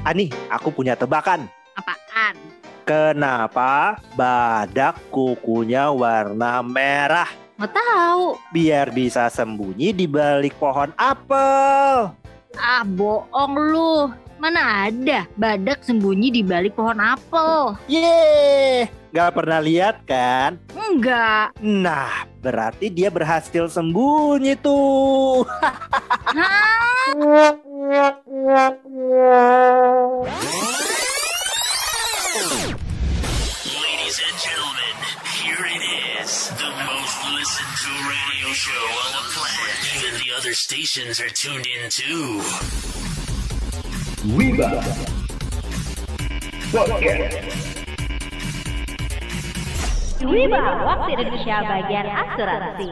Ani, aku punya tebakan. Apaan? Kenapa badak kukunya warna merah? Nggak tahu. Biar bisa sembunyi di balik pohon apel. Ah, bohong lu. Mana ada badak sembunyi di balik pohon apel? Yeay, gak pernah lihat kan? Enggak. Nah, berarti dia berhasil sembunyi tuh. Hah? Ladies and gentlemen, here it is. The most listened to radio show on the planet. Even the other stations are tuned in too. Wiba Podcast Wiba, waktu Indonesia bagian asuransi.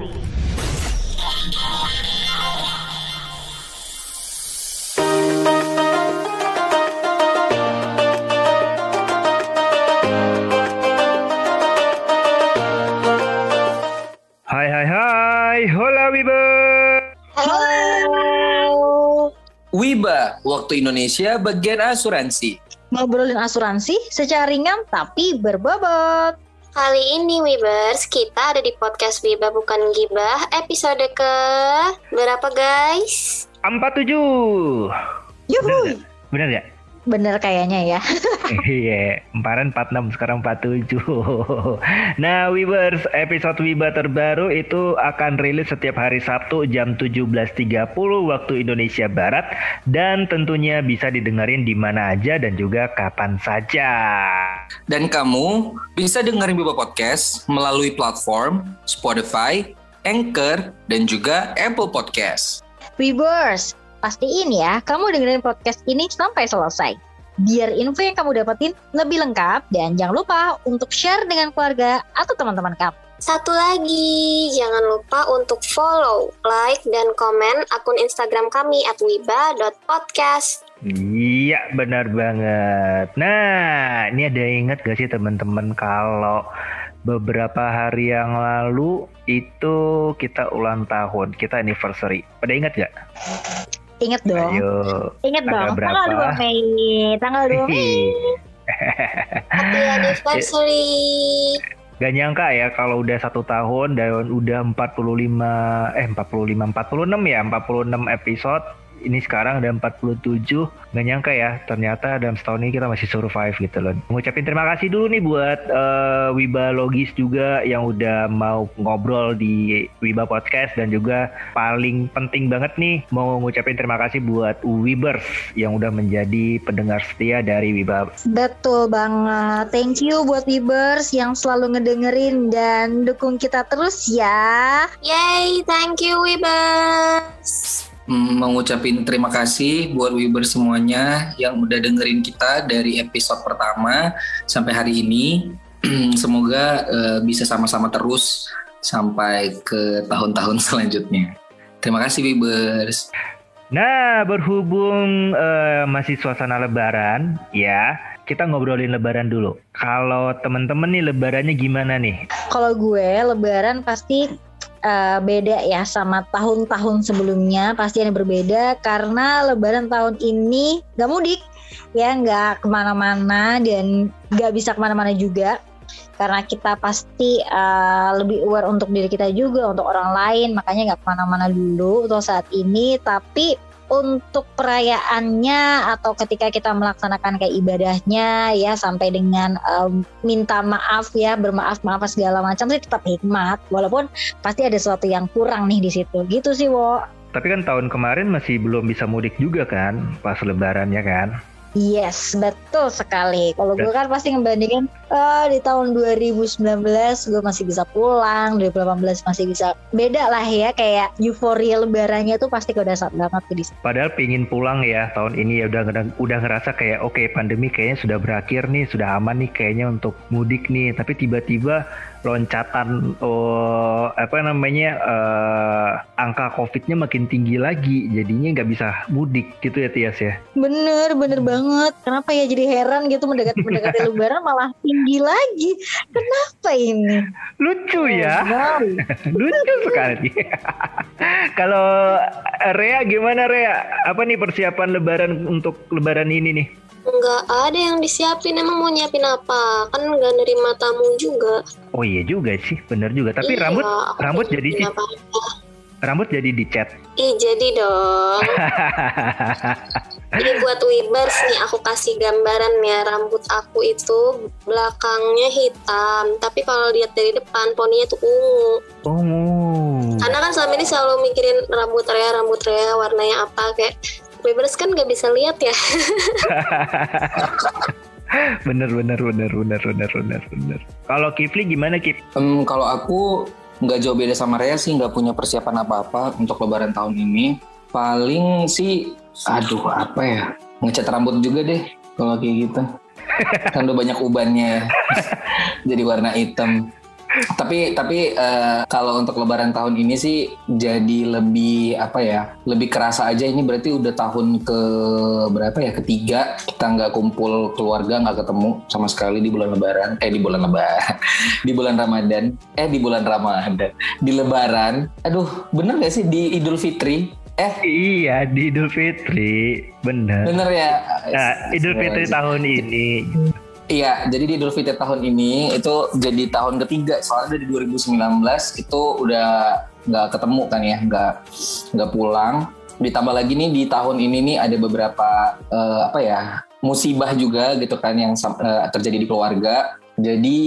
Waktu Indonesia bagian asuransi. Ngobrolin asuransi secara ringan tapi berbobot. Kali ini Wibers, kita ada di podcast Wiba Bukan Gibah episode ke berapa guys? 47 Yuhu. Bener gak? Bener kayaknya ya. Iya, kemarin 46 sekarang 47. nah, Wibers, episode Wiba terbaru itu akan rilis setiap hari Sabtu jam 17.30 waktu Indonesia Barat dan tentunya bisa didengerin di mana aja dan juga kapan saja. Dan kamu bisa dengerin Wiba Podcast melalui platform Spotify, Anchor, dan juga Apple Podcast. Wibers, pastiin ya kamu dengerin podcast ini sampai selesai. Biar info yang kamu dapetin lebih lengkap dan jangan lupa untuk share dengan keluarga atau teman-teman kamu. Satu lagi, jangan lupa untuk follow, like, dan komen akun Instagram kami at wiba.podcast. Iya, benar banget. Nah, ini ada yang ingat gak sih teman-teman kalau beberapa hari yang lalu itu kita ulang tahun, kita anniversary. Pada ingat gak? Ingat dong. Ayo. Ingat dong. berapa? Tanggal 2 Mei. Tanggal 2 Mei. Happy anniversary. Gak nyangka ya kalau udah satu tahun dan udah 45 eh 45 46 ya 46 episode ini sekarang ada 47 Gak nyangka ya ternyata dalam setahun ini kita masih survive gitu loh Ngucapin terima kasih dulu nih buat eh, Wiba Logis juga yang udah mau ngobrol di Wiba Podcast Dan juga paling penting banget nih mau ngucapin terima kasih buat Wibers yang udah menjadi pendengar setia dari Wiba Betul banget. Thank you buat Wibers yang selalu ngedengerin dan dukung kita terus ya. Yay, thank you Wibers. Hmm, Mengucapin terima kasih buat Wiber semuanya yang udah dengerin kita dari episode pertama sampai hari ini. Semoga eh, bisa sama-sama terus sampai ke tahun-tahun selanjutnya. Terima kasih Wibers. Nah, berhubung eh, masih suasana lebaran, ya, kita ngobrolin lebaran dulu. Kalau temen-temen nih lebarannya gimana nih? Kalau gue lebaran pasti uh, beda ya sama tahun-tahun sebelumnya. Pasti yang berbeda karena lebaran tahun ini nggak mudik ya nggak ke mana-mana dan nggak bisa ke mana-mana juga. Karena kita pasti uh, lebih aware untuk diri kita juga untuk orang lain. Makanya nggak ke mana-mana dulu untuk saat ini. Tapi untuk perayaannya atau ketika kita melaksanakan kayak ibadahnya ya sampai dengan um, minta maaf ya bermaaf maaf segala macam sih tetap hikmat. Walaupun pasti ada sesuatu yang kurang nih di situ. Gitu sih wo. Tapi kan tahun kemarin masih belum bisa mudik juga kan, pas lebarannya kan? Yes, betul sekali. Kalau gue kan pasti ngebandingin eh, di tahun 2019 gue masih bisa pulang, 2018 masih bisa beda lah ya kayak euforia lebarannya tuh pasti udah saat banget di situ. Padahal pingin pulang ya tahun ini ya udah udah ngerasa kayak oke pandemi kayaknya sudah berakhir nih, sudah aman nih kayaknya untuk mudik nih. Tapi tiba-tiba loncatan oh, apa namanya eh, angka covidnya makin tinggi lagi, jadinya nggak bisa mudik gitu ya Tias ya. Bener, bener banget. Kenapa ya jadi heran gitu mendekati mendekati lebaran malah tinggi lagi. Kenapa ini? Lucu ya. Wow. Lucu sekali. Kalau Rea gimana Rea? Apa nih persiapan lebaran untuk lebaran ini nih? Nggak ada yang disiapin, emang mau nyiapin apa? Kan nggak nerima tamu juga. Oh iya juga sih, bener juga. Tapi Iya, rambut rambut jadi apa-apa. rambut jadi dicat. Ih, jadi dong. Ini buat Wibers nih, aku kasih gambaran ya. Rambut aku itu belakangnya hitam, tapi kalau lihat dari depan, poninya tuh ungu. oh. Karena kan selama ini selalu mikirin rambut Rea, rambut Rea warnanya apa kayak Wibers kan nggak bisa lihat ya. bener bener bener bener bener bener bener. Kalau Kifli gimana Kif? Em, kalau aku nggak jauh beda sama Rea sih, nggak punya persiapan apa-apa untuk Lebaran tahun ini. Paling sih, aduh apa ya, ngecat rambut juga deh kalau kayak gitu. kan udah banyak ubannya, jadi warna hitam. Tapi tapi eh, kalau untuk Lebaran tahun ini sih jadi lebih apa ya, lebih kerasa aja ini berarti udah tahun ke berapa ya ketiga kita nggak kumpul keluarga nggak ketemu sama sekali di bulan Lebaran, eh di bulan Lebaran, di bulan Ramadan, eh di bulan Ramadan, di Lebaran. Aduh, bener gak sih di Idul Fitri? Eh, Iya di Idul Fitri, bener. bener ya? Nah, Idul Fitri tahun ini. Iya, jadi di Idul Fitri tahun ini itu jadi tahun ketiga soalnya dari 2019 itu udah nggak ketemu kan ya, nggak nggak pulang. Ditambah lagi nih di tahun ini nih ada beberapa eh, apa ya musibah juga gitu kan yang eh, terjadi di keluarga. Jadi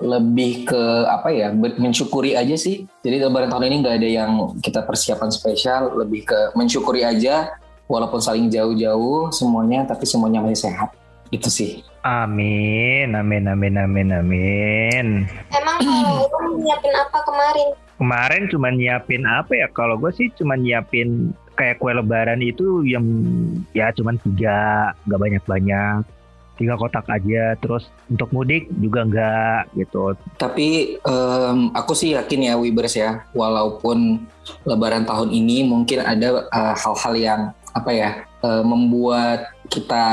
lebih ke apa ya mensyukuri aja sih. Jadi Lebaran tahun ini nggak ada yang kita persiapan spesial, lebih ke mensyukuri aja walaupun saling jauh-jauh semuanya tapi semuanya masih sehat. Itu sih. Amin, amin, amin, amin, amin. Emang kalau lu nyiapin apa kemarin? Kemarin cuma nyiapin apa ya? Kalau gue sih cuma nyiapin kayak kue lebaran itu yang ya cuman tiga, nggak banyak-banyak. Tiga kotak aja. Terus untuk mudik juga nggak gitu. Tapi em, aku sih yakin ya Wibers ya, walaupun Lebaran tahun ini mungkin ada eh, hal-hal yang apa ya eh, membuat kita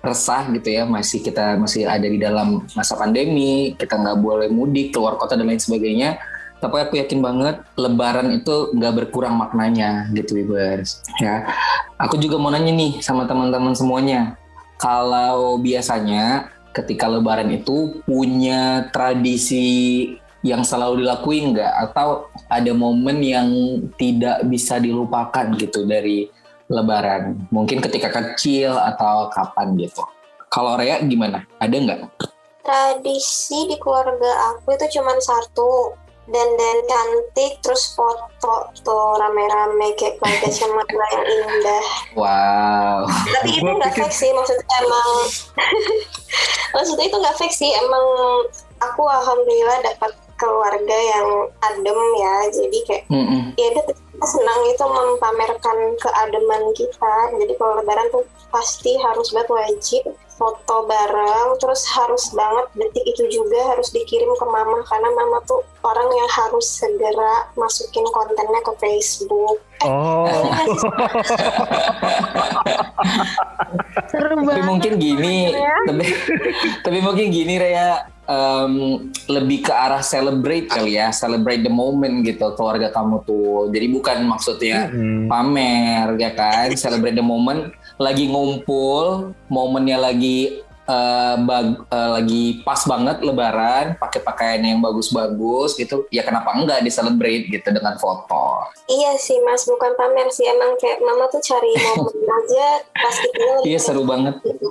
resah gitu ya, masih kita masih ada di dalam masa pandemi, kita nggak boleh mudik keluar kota dan lain sebagainya. Tapi aku yakin banget Lebaran itu nggak berkurang maknanya gitu Wibers. Ya, aku juga mau nanya nih sama teman-teman semuanya, kalau biasanya ketika Lebaran itu punya tradisi yang selalu dilakuin nggak atau ada momen yang tidak bisa dilupakan gitu dari Lebaran. Mungkin ketika kecil atau kapan gitu. Kalau Rea gimana? Ada nggak? Tradisi di keluarga aku itu cuma satu. Dan dan cantik terus foto tuh rame-rame kayak keluarga sama yang indah. Wow. Tapi itu nggak pikir- fake sih maksudnya emang maksudnya itu nggak fake sih emang aku alhamdulillah dapat keluarga yang adem ya jadi kayak Mm-mm. ya udah senang itu mempamerkan keademan kita. Jadi kalau lebaran tuh pasti harus banget wajib foto bareng terus harus banget detik itu juga harus dikirim ke mama karena mama tuh orang yang harus segera masukin kontennya ke Facebook. Oh, Seru tapi mungkin gini ya. tapi tapi mungkin gini Rea em, lebih ke arah celebrate kali ya celebrate the moment gitu keluarga kamu tuh jadi bukan maksudnya Mm. pamer ya kan celebrate the moment lagi ngumpul momennya lagi eh, bag- eh, lagi pas banget lebaran pakai pakaian yang bagus-bagus gitu ya kenapa enggak di celebrate gitu dengan foto? Iya sih mas, bukan pamer sih emang kayak mama tuh cari momen aja pas kita lagi iya seru banget. Gitu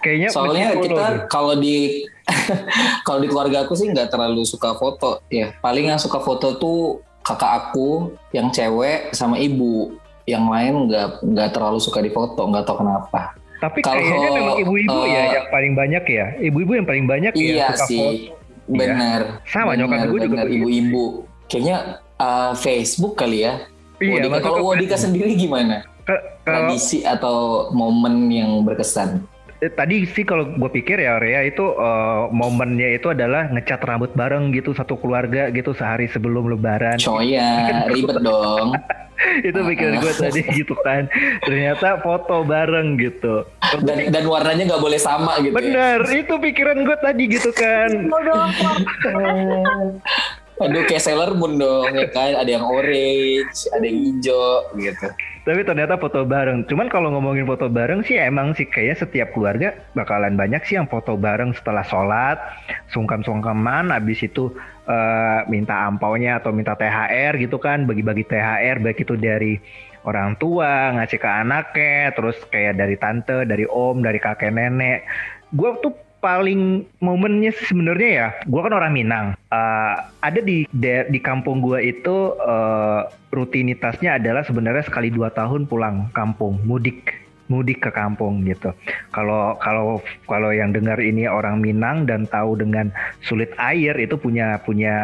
kayaknya soalnya kita kalau di kalau di keluarga aku sih nggak terlalu suka foto. Ya paling yang suka foto tuh kakak aku yang cewek sama ibu. Yang lain nggak nggak terlalu suka di foto nggak tahu kenapa Tapi Kalau, kayaknya memang ibu-ibu ya eh, yang paling banyak ya. Ibu-ibu yang paling banyak ya iya suka sih. foto. bener. Sama, nyokap bener, gue juga ibu-ibu. Kayaknya eh, Facebook kali ya. Iya, masuk kalau ke Wadika sendiri gimana? Ke- kalau tradisi atau momen yang berkesan tadi sih kalau gue pikir ya Rea itu eh, momennya itu adalah ngecat rambut bareng gitu satu keluarga gitu sehari sebelum Lebaran. coya ribet dong itu pikiran gue tadi gitu kan. Ternyata foto bareng gitu. dan dan warnanya nggak boleh sama gitu ya. Bener, itu pikiran gue tadi gitu kan. Aduh kayak Sailor Moon dong ya kan. Ada yang orange, ada yang hijau gitu. Tapi ternyata foto bareng. Cuman kalau ngomongin foto bareng sih emang sih kayak setiap keluarga bakalan banyak sih yang foto bareng setelah sholat, sungkem-sungkeman, habis itu eh, minta ampaunya atau minta THR gitu kan, bagi-bagi THR baik itu dari orang tua ngasih ke anaknya, terus kayak dari tante, dari om, dari kakek nenek. Gue tuh paling momennya sebenarnya ya, gue kan orang Minang. Eh, ada di di kampung gue itu eh, rutinitasnya adalah sebenarnya sekali dua tahun pulang kampung, mudik, mudik ke kampung gitu. Kalau kalau kalau yang dengar ini orang Minang dan tahu dengan sulit air itu punya punya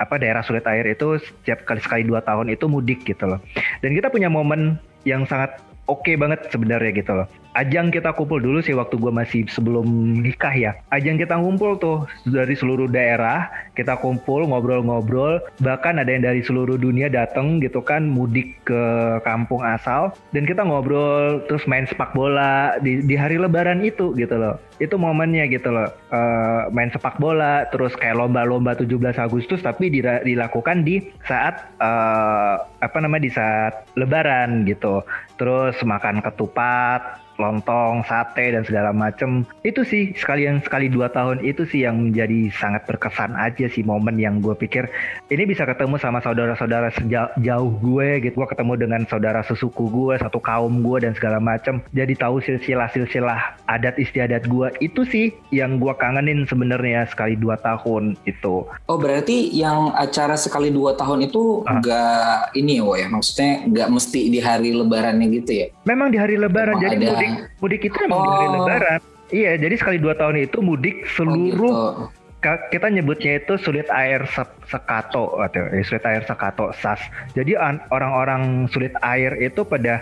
apa daerah sulit air itu setiap kali sekali dua tahun itu mudik gitu loh. Dan kita punya momen yang sangat oke banget sebenarnya gitu loh. Ajang kita kumpul dulu sih waktu gue masih sebelum nikah ya. Ajang kita ngumpul tuh dari seluruh daerah, kita kumpul ngobrol-ngobrol, bahkan ada yang dari seluruh dunia datang gitu kan mudik ke kampung asal dan kita ngobrol terus main sepak bola di di hari lebaran itu gitu loh. Itu momennya gitu loh. Eh, main sepak bola terus kayak lomba-lomba 17 Agustus tapi dilakukan di saat eh, apa namanya di saat lebaran gitu. Terus makan ketupat, lontong, sate dan segala macem. Itu sih sekalian sekali dua tahun itu sih yang menjadi sangat berkesan aja sih momen yang gue pikir ini bisa ketemu sama saudara-saudara sejauh jauh gue gitu. Gue ketemu dengan saudara sesuku gue, satu kaum gue dan segala macem. Jadi tahu silsilah-silsilah adat istiadat gue. Itu sih yang gue kangenin sebenarnya sekali dua tahun itu. Oh berarti yang acara sekali dua tahun itu Ah. nggak ini ya, Wo, ya? Maksudnya nggak mesti di hari lebarannya gitu ya? Memang di hari lebaran Emang jadi mudik mudik itu memang di hari Oh. lebaran. Iya, jadi sekali dua tahun itu mudik Oh, seluruh gitu. Ka- kita nyebutnya itu sulit air se- sekato atau eh, sulit air sekato sas. Jadi an- orang-orang sulit air itu pada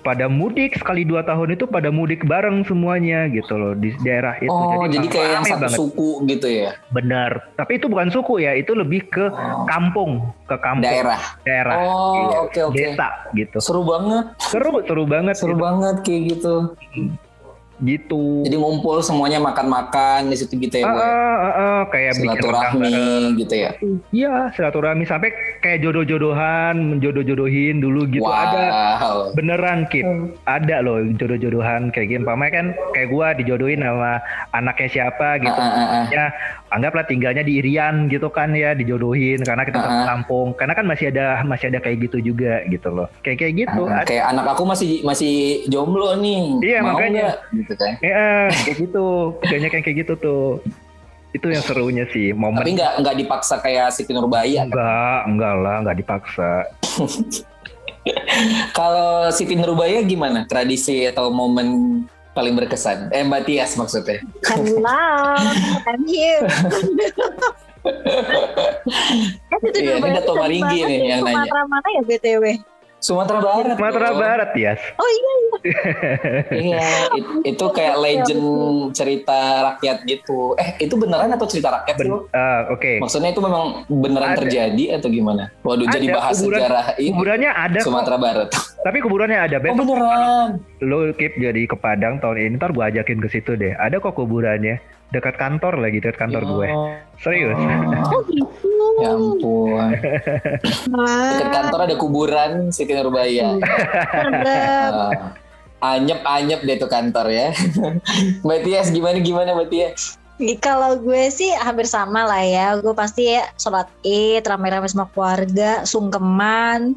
pada mudik sekali dua tahun itu pada mudik bareng semuanya gitu loh di daerah itu. Oh jadi kayak yang satu banget. suku gitu ya? Benar. Tapi itu bukan suku ya, itu lebih ke Oh. kampung, ke kampung Daerah. daerah. Oh Iya, oke oke. Desa gitu. Seru banget, Seru, seru banget seru gitu. banget kayak gitu. Gitu. Jadi ngumpul semuanya makan-makan di situ gitu ya, Ah, Bu, ah, ah, ah, kayak. Silaturahmi gitu ya. Iya, silaturahmi sampai kayak jodoh-jodohan, menjodoh-jodohin dulu gitu ada. Wow. Beneran Kip, ada loh jodoh-jodohan kayak gini. Paman kan kayak gua dijodohin sama anaknya siapa gitu. Ah, ah, ah, ah. Ya, anggaplah tinggalnya di Irian gitu kan ya, dijodohin karena kita ah. kampung. Karena kan masih ada masih ada kayak gitu juga gitu loh. Kayak kayak gitu. Ada. kayak anak aku masih masih jomblo nih. Iya, Mau makanya. nggak? Gitu kan. Ya, kayak gitu. Banyak yang kayak gitu tuh. Itu yang serunya sih, momen. Tapi nggak nggak dipaksa kayak Siti Nurbaya. kan? Enggak, enggak lah, enggak dipaksa. Kalau Siti Nurbaya gimana? Tradisi atau momen paling berkesan? Eh Mbak Tias maksudnya. Hello, I'm here. Eh, itu Iya, ini Dato Maringgi nih yang nanya. Sumatera mana ya BTW? Sumatera Barat. Sumatera dong. Barat, Tias. Oh iya, Iya, it- itu kayak legend cerita rakyat gitu. Eh, itu beneran atau cerita rakyat sih? Ben- ah, Oke. Maksudnya itu memang beneran Ada. terjadi atau gimana? Waduh, jadi Ada, bahas kuburan- sejarah ini Kuburannya ada kok. Sumatera Barat. Tapi kuburannya ada. Oh Besok beneran? lo keep jadi ke Padang tahun ini, ntar gue ajakin ke situ deh. Ada kok kuburannya. Dekat kantor lagi, dekat kantor gue. Serius. oh gitu. Ya ampun. Dekat kantor ada kuburan Siti Nurbaya. Ah, anyep-anyep deh tuh kantor ya. Mbak Tias gimana gimana Mbak Tias? Kalau gue sih hampir sama lah ya. Gue pasti ya sholat id, rame-rame sama keluarga, sungkeman,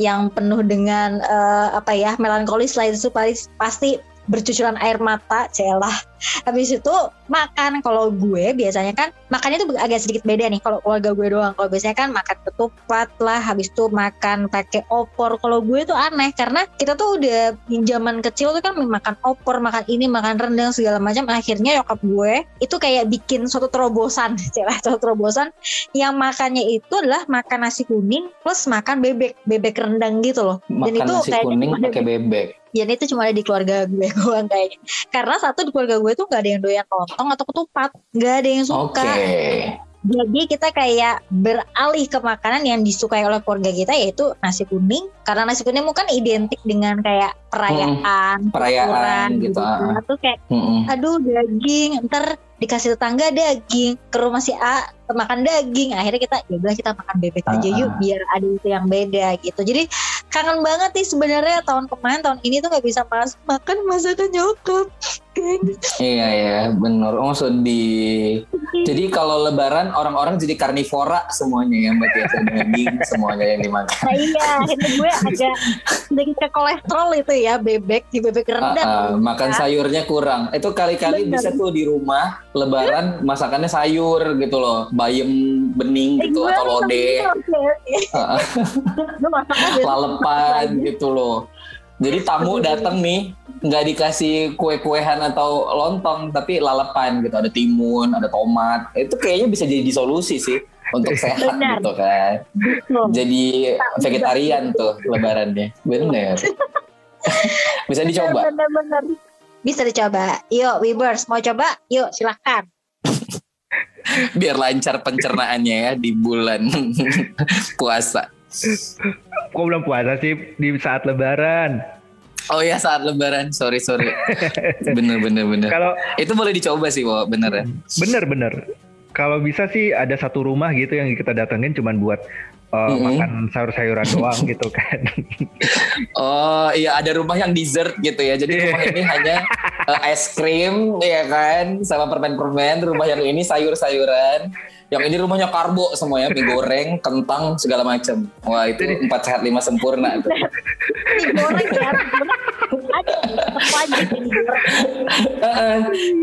yang penuh dengan eh, apa ya melankolis lah itu pasti pasti bercucuran air mata, celah. Habis itu makan. Kalau gue biasanya kan makannya tuh agak sedikit beda nih. Kalau keluarga gue doang. Kalau biasanya kan makan ketupat lah. Habis itu makan pakai opor. Kalau gue tuh aneh karena kita tuh udah di zaman kecil tuh kan makan opor, makan ini, makan rendang segala macam. Akhirnya nyokap gue itu kayak bikin suatu terobosan, celah suatu terobosan yang makannya itu adalah makan nasi kuning plus makan bebek, bebek rendang gitu loh. Dan Makan itu nasi kuning pakai bebek. dan itu cuma ada di keluarga gue doang kayaknya. Karena satu di keluarga gue tuh gak ada yang doyan lontong atau ketupat, gak ada yang suka Jadi kita kayak beralih ke makanan yang disukai oleh keluarga kita yaitu nasi kuning. Karena nasi kuning kan identik dengan kayak perayaan, Perayaan syukuran gitu, ah. Tuh kayak Mm-mm. aduh daging, ntar dikasih tetangga daging, ke rumah si A makan daging. Akhirnya kita ya udah kita makan bebek aja Ah, yuk ah. biar ada itu yang beda gitu. Jadi kangen banget nih sebenarnya tahun kemarin tahun ini tuh nggak bisa mas makan masakan nyokap. Iya ya, bener. Oh sedih. Jadi kalau Lebaran orang-orang jadi karnivora semuanya ya mbak Tiasa daging semuanya yang dimakan. Nah iya, akhirnya gue agak sedikit ke kolesterol itu ya bebek di bebek Ah, rendang. ah, makan sayurnya kurang. Itu kali-kali bisa tuh di rumah Lebaran masakannya sayur gitu loh, bayam bening Eh, gitu gue atau lodeh, biasa. lalepan gitu loh. Jadi tamu datang nih nggak dikasih kue-kuehan atau lontong tapi lalepan gitu. Ada timun ada tomat. Itu kayaknya bisa jadi solusi sih untuk sehat Benar. gitu kan. Jadi vegetarian tuh lebarannya. Bener bisa dicoba? Bener-bener. Bisa dicoba. Yuk, Webers mau coba? Yuk, silahkan. biar lancar pencernaannya ya di bulan puasa Kok belum puasa sih di saat lebaran? oh ya saat lebaran sorry sorry bener bener bener Kalau itu boleh dicoba sih Wo, bener ya bener-bener kalau bisa sih ada satu rumah gitu yang kita datengin cuman buat uh, Mm-mm. makan sayur-sayuran doang gitu kan. Oh iya ada rumah yang dessert gitu ya. Jadi rumah ini hanya eh, es krim ya kan sama permen-permen. Rumah yang ini sayur-sayuran. Yang ini rumahnya karbo semuanya mie goreng, kentang segala macam. Wah itu empat sehat lima sempurna. Itu. Ya.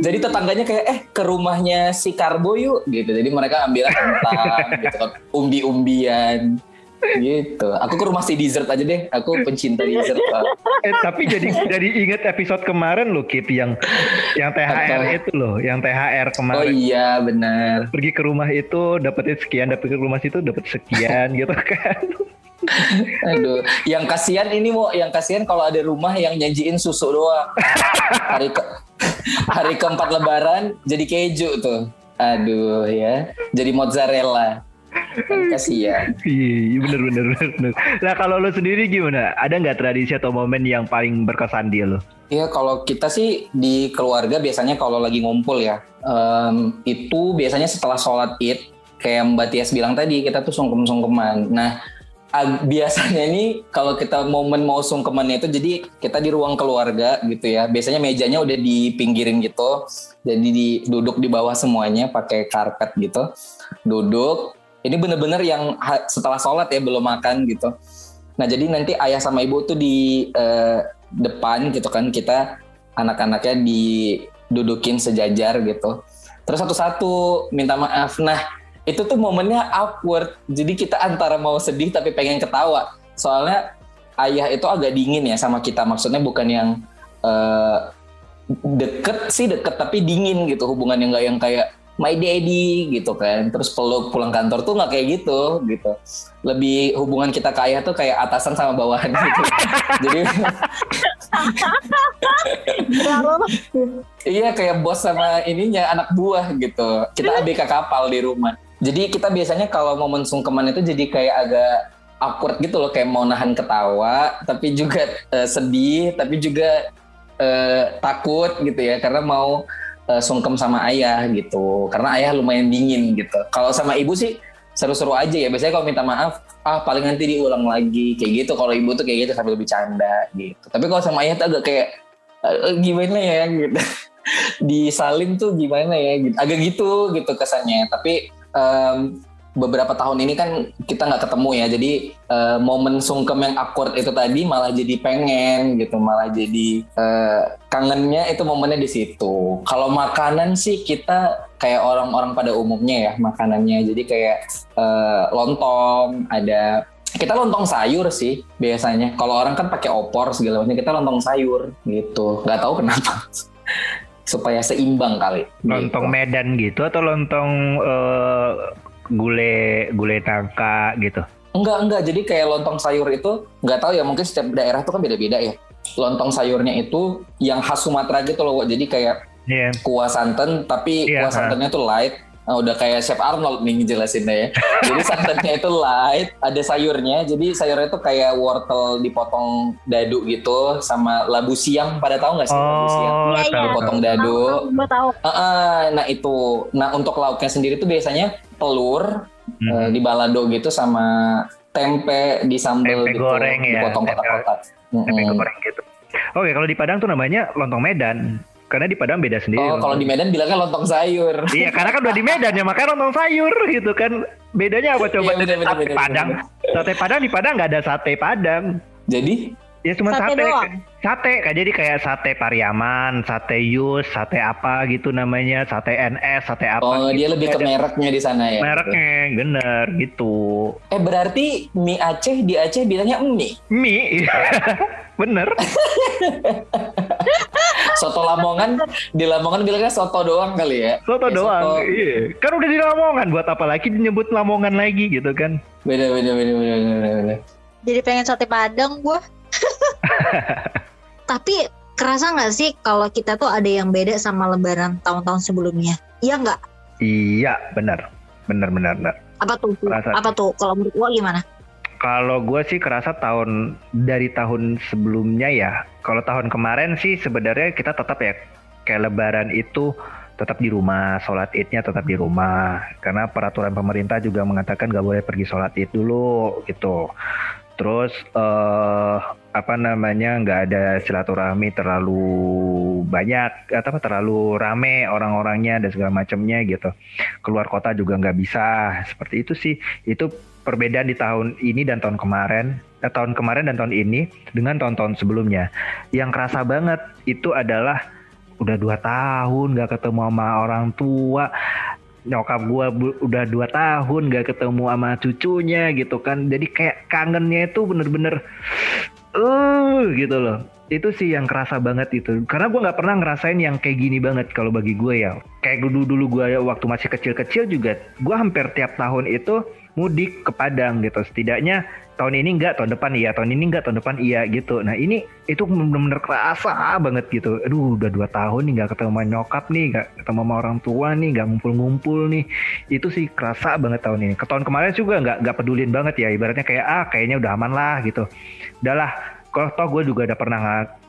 Jadi tetangganya kayak eh ke rumahnya si karbo yuk gitu. Jadi mereka ambil kentang gitu kan, umbi-umbian gitu. Aku ke rumah si dessert aja deh. Aku pencinta dessert. Eh tapi jadi jadi inget episode kemarin loh Kip yang yang THR Apa? itu loh, yang THR Oh kemarin. iya benar. Pergi ke rumah itu dapetin sekian, dapet ke rumah situ dapat sekian gitu kan. Aduh, yang kasihan ini mau yang kasihan kalau ada rumah yang nyajiin susu doang. Hari ke hari keempat lebaran jadi keju tuh. Aduh ya, jadi mozzarella. Kan kasihan. Iya, bener bener bener. Nah kalau lo sendiri gimana? Ada nggak tradisi atau momen yang paling berkesan di lo? Iya, kalau kita sih di keluarga biasanya kalau lagi ngumpul ya, em, itu biasanya setelah sholat id, kayak Mbak Tias bilang tadi, kita tuh sungkem-sungkeman. Nah, biasanya ini kalau kita momen mau sungkemannya itu, jadi kita di ruang keluarga gitu ya. Biasanya mejanya udah dipinggirin gitu, jadi di, duduk di bawah semuanya pakai karpet gitu, duduk. Ini bener-bener yang setelah sholat ya belum makan gitu. Nah jadi nanti ayah sama ibu tuh di eh, depan gitu kan kita anak-anaknya didudukin sejajar gitu. Terus satu-satu minta maaf. Nah itu tuh momennya awkward. Jadi kita antara mau sedih tapi pengen ketawa. Soalnya ayah itu agak dingin ya sama kita. Maksudnya bukan yang eh, deket sih deket tapi dingin gitu hubungan yang nggak yang kayak my daddy gitu kan. Terus peluk pulang kantor tuh nggak kayak gitu gitu. Lebih hubungan kita ke ayah tuh kayak atasan sama bawahan gitu. Jadi iya kayak bos sama ininya anak buah gitu. Kita ABK kapal di rumah. Jadi kita biasanya kalau momen sungkeman itu jadi kayak agak awkward gitu loh kayak mau nahan ketawa tapi juga eh, sedih tapi juga eh, takut gitu ya. Karena mau eh, sungkem sama ayah gitu. Karena ayah lumayan dingin gitu. Kalau sama ibu sih seru-seru aja ya. Biasanya kalau minta maaf ah paling nanti diulang lagi. Kayak gitu. Kalau ibu tuh kayak gitu sambil bercanda gitu. Tapi kalau sama ayah tuh agak kayak "Eh, gimana ya? Gitu. Disalin tuh gimana ya gitu. Agak gitu gitu kesannya. Tapi em, beberapa tahun ini kan kita nggak ketemu ya. Jadi eh, momen sungkem yang awkward itu tadi malah jadi pengen gitu malah jadi eh, kangennya itu momennya di situ. Kalau makanan sih kita kayak orang-orang pada umumnya ya makanannya. Jadi kayak eh, lontong ada kita lontong sayur sih biasanya. Kalau orang kan pakai opor segala macam kita lontong sayur gitu. Nggak tahu kenapa. Supaya seimbang kali. Lontong gitu. Medan gitu atau lontong eh, gule gule tangka gitu? Enggak, enggak. Jadi kayak lontong sayur itu nggak tahu ya mungkin setiap daerah tuh kan beda-beda ya. Lontong sayurnya itu yang khas Sumatera gitu loh. Jadi kayak Iya. kuah santan tapi Iya, kuah santannya tuh light. Nah, udah kayak Chef Arnold nih ngejelasinnya ya. Jadi santannya itu light, ada sayurnya. Jadi sayurnya itu kayak wortel dipotong dadu gitu sama labu siang. Pada tahu nggak sih labu siang? Oh, Iya, iya. tahu, Potong tahu. dadu. Gue tahu. Ah, ah, nah itu. Nah untuk lauknya sendiri tuh biasanya telur Hmm. eh, di balado gitu sama tempe di sambal Tempe gitu, goreng ya. dipotong Tempe- kotak-kotak. Tempe Mm-mm. goreng gitu. Oke, kalau di Padang tuh namanya lontong Medan. Karena di Padang beda sendiri. Oh, kalau di Medan bilangnya lontong sayur. Iya, karena kan udah di Medan ya, makanya lontong sayur gitu kan. Bedanya apa coba? Iya, bener, bener, sate bener, Padang. Sate Padang di Padang nggak ada sate Padang. Jadi Ya cuma Sate sate. doang? Sate, kayak jadi kayak sate Pariaman, sate Yus, sate apa gitu namanya, sate NS, sate apa. oh dia gitu. lebih ke mereknya di sana ya. Mereknya, bener gitu. Eh berarti mie Aceh di Aceh bilangnya mie. Mie, bener. Soto Lamongan di Lamongan bilangnya soto doang kali ya. Soto Ya, doang. soto. Iya. Kan udah di Lamongan, buat apa lagi nyebut Lamongan lagi gitu kan. Beda beda beda beda beda. beda. Jadi pengen sate padang gue. Tapi kerasa nggak sih kalau kita tuh ada yang beda sama lebaran tahun-tahun sebelumnya? Iya nggak? Iya, bener. Bener, bener, bener. Apa tuh? Kerasa Apa tuh? Kalau menurut lo gimana? Kalau gue sih kerasa tahun dari tahun sebelumnya ya. Kalau tahun kemarin sih sebenarnya kita tetap ya kayak Lebaran itu tetap di rumah, sholat idnya tetap di rumah. Karena peraturan pemerintah juga mengatakan gak boleh pergi sholat id dulu gitu. Terus eh apa namanya nggak ada silaturahmi terlalu banyak atau apa, terlalu rame orang-orangnya dan segala macamnya gitu. Keluar kota juga nggak bisa seperti itu sih. Itu perbedaan di tahun ini dan tahun kemarin, eh, tahun kemarin dan tahun ini dengan tahun-tahun sebelumnya. Yang kerasa banget itu adalah udah dua tahun gak ketemu sama orang tua, nyokap bu- udah dua tahun gak ketemu sama cucunya gitu kan, jadi kayak kangennya itu bener-bener, eh gitu loh. Itu sih yang kerasa banget itu. Karena gua nggak pernah ngerasain yang kayak gini banget kalau bagi gue ya. Kayak dulu dulu gue waktu masih kecil-kecil juga, gua hampir tiap tahun itu mudik ke Padang gitu. Setidaknya tahun ini enggak, tahun depan iya, tahun ini enggak, tahun depan iya gitu. Nah ini itu bener-bener kerasa banget gitu. Aduh udah dua tahun nih nggak ketemu sama nyokap nih, nggak ketemu sama orang tua nih, nggak ngumpul-ngumpul nih. Itu sih kerasa banget tahun ini. Ke tahun kemarin juga nggak nggak pedulin banget ya. Ibaratnya kayak ah kayaknya udah aman lah gitu. Udahlah, kalau toh gue juga udah pernah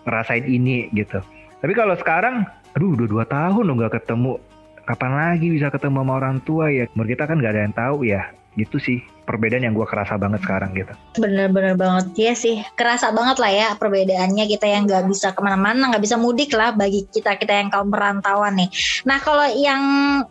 ngerasain ini gitu. Tapi kalau sekarang, aduh udah dua tahun loh nggak ketemu. Kapan lagi bisa ketemu sama orang tua ya? Menurut kita kan nggak ada yang tahu ya. Gitu sih perbedaan yang gue kerasa banget sekarang gitu. Bener-bener banget ya sih. Kerasa banget lah ya perbedaannya kita yang nggak bisa ke mana-mana, nggak bisa mudik lah bagi kita kita yang kaum perantauan nih. Nah kalau yang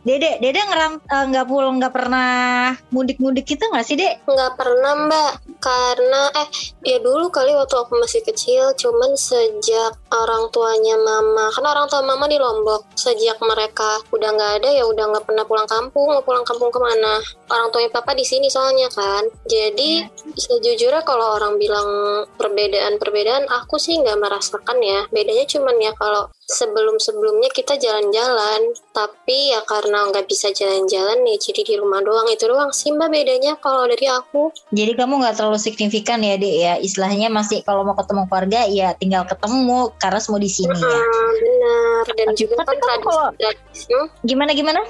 Dede, Dede ngeram eh, nggak pulang nggak pernah mudik-mudik itu nggak sih Dek? Nggak pernah mbak, karena eh ya dulu kali waktu aku masih kecil, cuman sejak orang tuanya mama, kan orang tua mama di Lombok, sejak mereka udah nggak ada ya udah nggak pernah pulang kampung, mau pulang kampung ke mana? Orang tuanya papa di sini soalnya kan, jadi sejujurnya kalau orang bilang perbedaan-perbedaan, aku sih nggak merasakan ya. Bedanya cuman ya kalau sebelum-sebelumnya kita jalan-jalan, tapi ya karena nggak bisa jalan-jalan ya jadi di rumah doang itu doang sih mbak bedanya kalau dari aku. Jadi kamu nggak terlalu signifikan ya Dek ya. Istilahnya masih kalau mau ketemu keluarga ya tinggal ketemu karena semua di sini ya. Ah, benar dan Tapi juga kan kamu kalau- tradisi Hmm? Gimana gimana?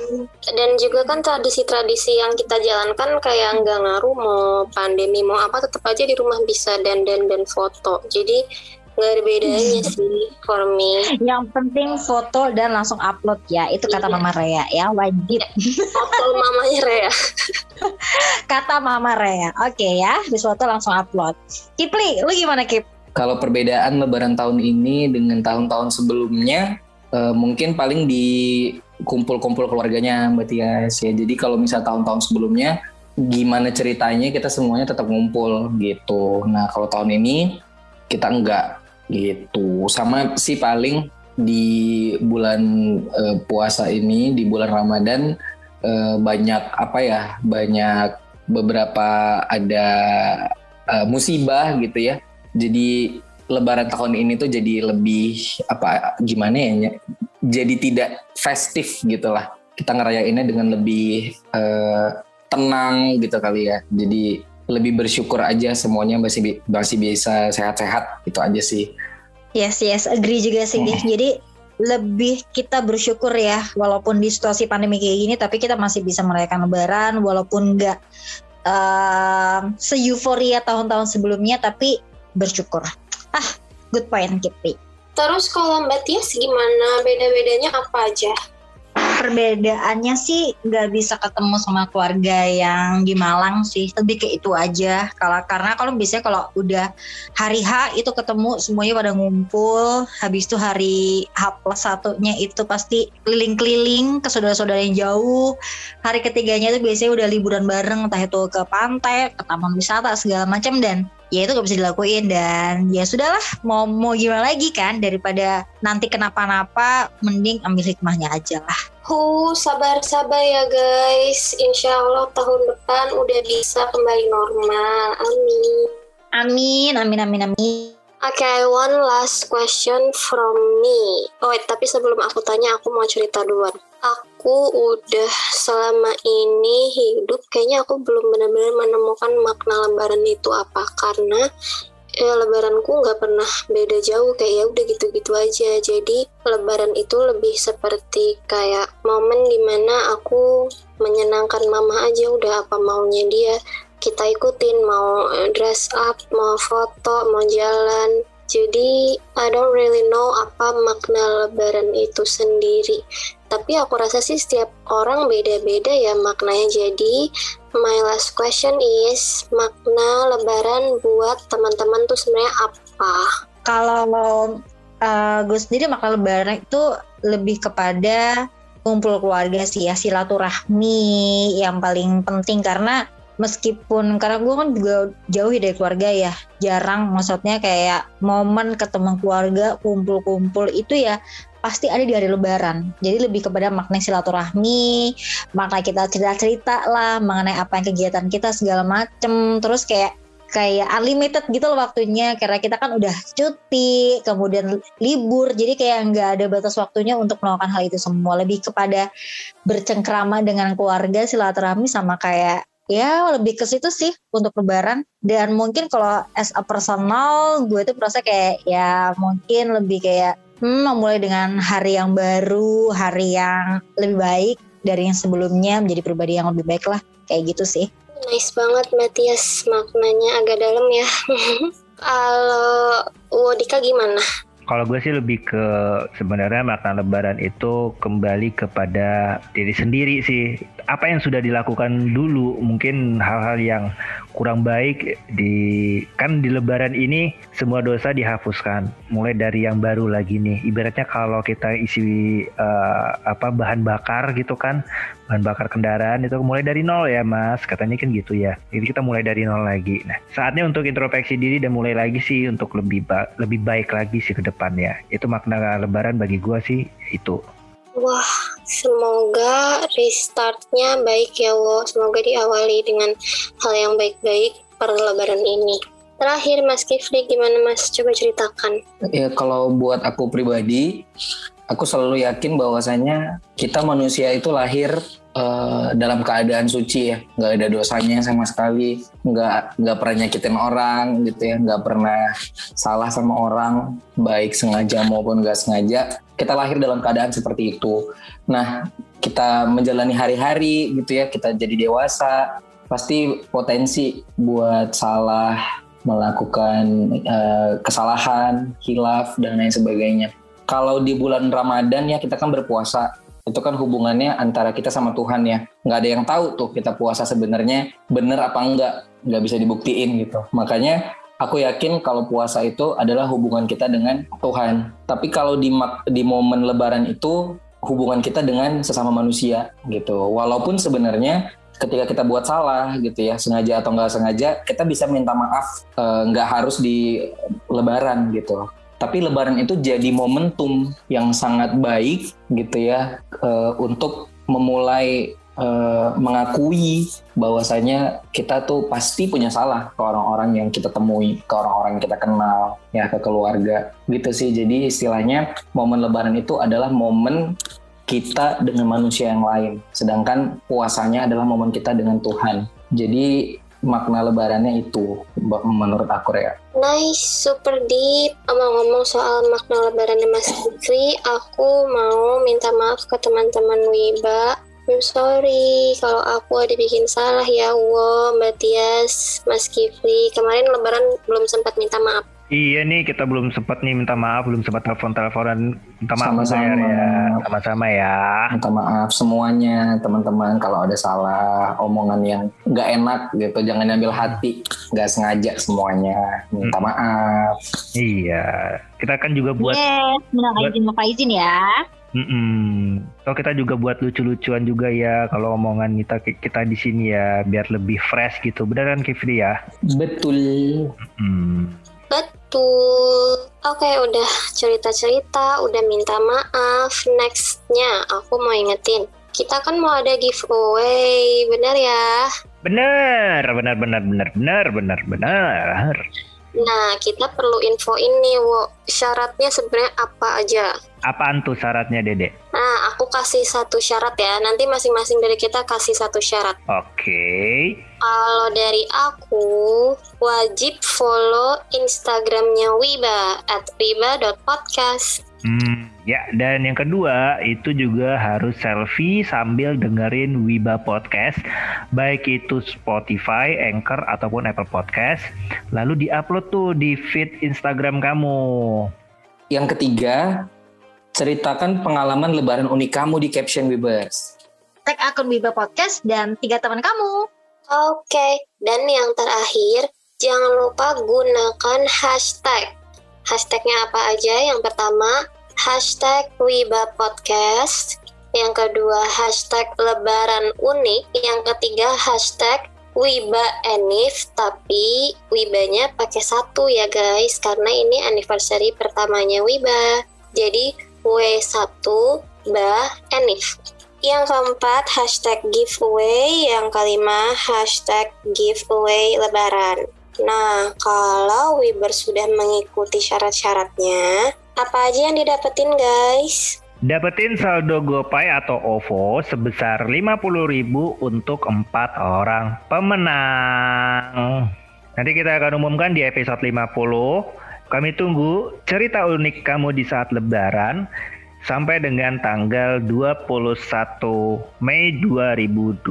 dan juga kan tradisi-tradisi yang kita jalankan kayak nggak ngaruh mau pandemi mau apa tetap aja di rumah bisa dandan dan foto jadi nggak ada bedanya sih for me Yang penting foto dan langsung upload ya. Itu kata Iya. Mama Rea ya, wajib. foto mamanya Rea Kata Mama Rea. Oke ya, habis foto langsung upload. Kipli, lu gimana Kip? Kalau perbedaan Lebaran tahun ini dengan tahun-tahun sebelumnya, eh, mungkin paling di kumpul-kumpul keluarganya Mbak Tias ya. Jadi kalau misal tahun-tahun sebelumnya, gimana ceritanya kita semuanya tetap ngumpul gitu. Nah kalau tahun ini kita enggak gitu. Sama sih paling di bulan eh, puasa ini, di bulan Ramadan eh, banyak apa ya, banyak beberapa ada eh, musibah gitu ya. Jadi lebaran tahun ini tuh jadi lebih apa gimana ya jadi tidak festif gitu lah. Kita ngerayainnya dengan lebih eh, tenang gitu kali ya. Jadi lebih bersyukur aja semuanya masih bi- masih bisa sehat-sehat itu aja sih Yes, yes, agree juga sih. Dek. Jadi lebih kita bersyukur ya walaupun di situasi pandemi kayak gini tapi kita masih bisa merayakan lebaran walaupun nggak uh, se-euforia tahun-tahun sebelumnya tapi bersyukur. Ah, good point Kitty. Terus kalau Mbak Tias gimana? Beda-bedanya apa aja? Perbedaannya sih nggak bisa ketemu sama keluarga yang di Malang sih. Lebih ke itu aja. Kalau karena kalau biasanya kalau udah hari H itu ketemu semuanya pada ngumpul. Habis itu hari H plus satunya itu pasti keliling-keliling ke saudara-saudara yang jauh. Hari ketiganya itu biasanya udah liburan bareng entah itu ke pantai ke taman wisata segala macam. Dan ya itu gak bisa dilakuin. Dan ya sudahlah mau mau gimana lagi kan? Daripada nanti kenapa-napa mending ambil hikmahnya aja lah Hu, sabar-sabar ya guys. Insya Allah tahun depan udah bisa kembali normal. Amin. amin amin amin amin Okay, one last question from me. Oh wait, tapi sebelum aku tanya, aku mau cerita duluan. Aku udah selama ini hidup, kayaknya aku belum benar-benar menemukan makna lebaran itu apa. Karena ya lebaranku nggak pernah beda jauh kayak ya udah gitu-gitu aja. Jadi lebaran itu lebih seperti kayak momen di mana aku menyenangkan mama aja udah apa maunya dia. Kita ikutin mau dress up mau foto mau jalan. Jadi I don't really know apa makna lebaran itu sendiri. Tapi aku rasa sih setiap orang beda-beda ya maknanya. Jadi my last question is makna lebaran buat teman-teman tuh sebenarnya apa? Kalau uh, gue sendiri makna lebaran itu lebih kepada kumpul keluarga sih ya silaturahmi yang paling penting. Karena meskipun karena gue kan juga jauh dari keluarga ya jarang. Maksudnya kayak momen ketemu keluarga kumpul-kumpul itu ya pasti ada di hari lebaran. Jadi lebih kepada makna silaturahmi makna kita cerita-cerita lah mengenai apa yang kegiatan kita segala macem. Terus kayak kayak unlimited gitu loh waktunya. Karena kita kan udah cuti kemudian libur. Jadi kayak nggak ada batas waktunya untuk melakukan hal itu semua. Lebih kepada bercengkrama dengan keluarga silaturahmi sama kayak ya lebih ke situ sih untuk lebaran. Dan mungkin kalau as a personal gue tuh merasa kayak ya mungkin lebih kayak hmm, memulai dengan hari yang baru hari yang lebih baik dari yang sebelumnya menjadi pribadi yang lebih baik lah. Kayak gitu sih. Nice banget Matias maknanya agak dalam ya. Kalau Wodika gimana kalau gue sih lebih ke sebenarnya makna lebaran itu kembali kepada diri sendiri sih. Apa yang sudah dilakukan dulu mungkin hal-hal yang kurang baik di kan di lebaran ini semua dosa dihapuskan mulai dari yang baru lagi nih ibaratnya kalau kita isi uh, apa bahan bakar gitu kan bahan bakar kendaraan itu mulai dari nol ya mas katanya kan gitu ya jadi kita mulai dari nol lagi nah saatnya untuk introspeksi diri dan mulai lagi sih untuk lebih ba lebih baik lagi sih ke depannya itu makna lebaran bagi gua sih itu Wah, semoga restartnya baik ya, Wo. Semoga diawali dengan hal yang baik-baik per lebaran ini. Terakhir, Mas Kifli, gimana Mas? Coba ceritakan. Ya, kalau buat aku pribadi, aku selalu yakin bahwasanya kita manusia itu lahir uh, dalam keadaan suci ya. Nggak ada dosanya sama sekali. Nggak nggak pernah nyakitin orang gitu ya. Nggak pernah salah sama orang baik sengaja maupun nggak sengaja. Kita lahir dalam keadaan seperti itu. Nah kita menjalani hari-hari gitu ya. Kita jadi dewasa. Pasti potensi buat salah melakukan uh, kesalahan, hilaf dan lain sebagainya. Kalau di bulan Ramadan ya kita kan berpuasa. Itu kan hubungannya antara kita sama Tuhan ya. Nggak ada yang tahu tuh kita puasa sebenarnya bener apa enggak. Nggak bisa dibuktiin gitu. Makanya aku yakin kalau puasa itu adalah hubungan kita dengan Tuhan. Tapi kalau di di momen Lebaran itu hubungan kita dengan sesama manusia gitu. Walaupun sebenarnya ketika kita buat salah gitu ya sengaja atau nggak sengaja kita bisa minta maaf eh, nggak harus di Lebaran gitu tapi lebaran itu jadi momentum yang sangat baik gitu ya uh, untuk memulai uh, mengakui bahwasanya kita tuh pasti punya salah ke orang-orang yang kita temui, ke orang-orang yang kita kenal, ya ke keluarga gitu sih. Jadi istilahnya momen lebaran itu adalah momen kita dengan manusia yang lain, sedangkan puasanya adalah momen kita dengan Tuhan. Jadi makna lebarannya itu menurut aku ya. Nice, super deep. Ngomong-ngomong soal makna lebarannya Mas Fikri, aku mau minta maaf ke teman-teman Wiba. I'm sorry kalau aku ada bikin salah ya, Wo, Mbak Tias, Mas Kifli. Kemarin lebaran belum sempat minta maaf. Iya nih kita belum sempat nih minta maaf, belum sempat telepon-teleponan. Minta maaf Sama-sama. ya, sama-sama ya. Minta maaf semuanya teman-teman kalau ada salah omongan yang nggak enak gitu, jangan ambil hati, nggak sengaja semuanya. Minta maaf. Iya, kita kan juga buat Yes, menang buat- izin lupa izin ya. Mm-mm. So kita juga buat lucu-lucuan juga ya kalau omongan kita kita di sini ya biar lebih fresh gitu. Benar kan Kifli ya? Betul. Hmm. Betul. Oke, udah cerita-cerita, udah minta maaf. Nextnya, aku mau ingetin. Kita kan mau ada giveaway, bener ya? Benar, benar, benar, benar, benar, benar, benar. Nah, kita perlu info ini, Wo. Syaratnya sebenarnya apa aja? Apaan tuh syaratnya Dede? Nah, aku kasih satu syarat ya. Nanti masing-masing dari kita kasih satu syarat. Oke. Kalau dari aku, wajib follow Instagramnya Wiba at wiba.podcast. Hmm, ya dan yang kedua itu juga harus selfie sambil dengerin Wiba Podcast, baik itu Spotify, Anchor ataupun Apple Podcast, lalu diupload tuh di feed Instagram kamu. Yang ketiga, ceritakan pengalaman lebaran unik kamu di caption Webers. Tag akun Wiba Podcast dan tiga teman kamu. Oke, dan yang terakhir, jangan lupa gunakan hashtag. Hashtagnya apa aja? Yang pertama, hashtag Wiba Podcast. Yang kedua, hashtag Lebaran Unik. Yang ketiga, hashtag Wiba Enif. Tapi Wibanya pakai satu ya guys, karena ini anniversary pertamanya Wiba. Jadi W1 Ba Enif. Yang keempat, hashtag giveaway. Yang kelima, hashtag giveaway lebaran. Nah, kalau Wiber sudah mengikuti syarat-syaratnya, apa aja yang didapetin guys? Dapetin saldo GoPay atau OVO sebesar 50.000 untuk empat orang pemenang. Nanti kita akan umumkan di episode 50. Kami tunggu cerita unik kamu di saat lebaran sampai dengan tanggal 21 Mei 2021.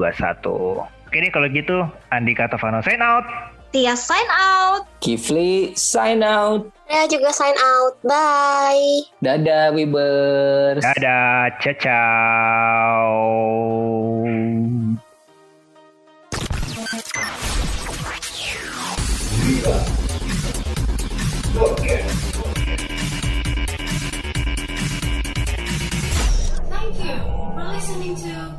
Oke deh kalau gitu Andika Tovano sign out. Tia sign out. Kifli sign out. Saya juga sign out. Bye. Dadah Webers. Dadah, ciao. Thank listening to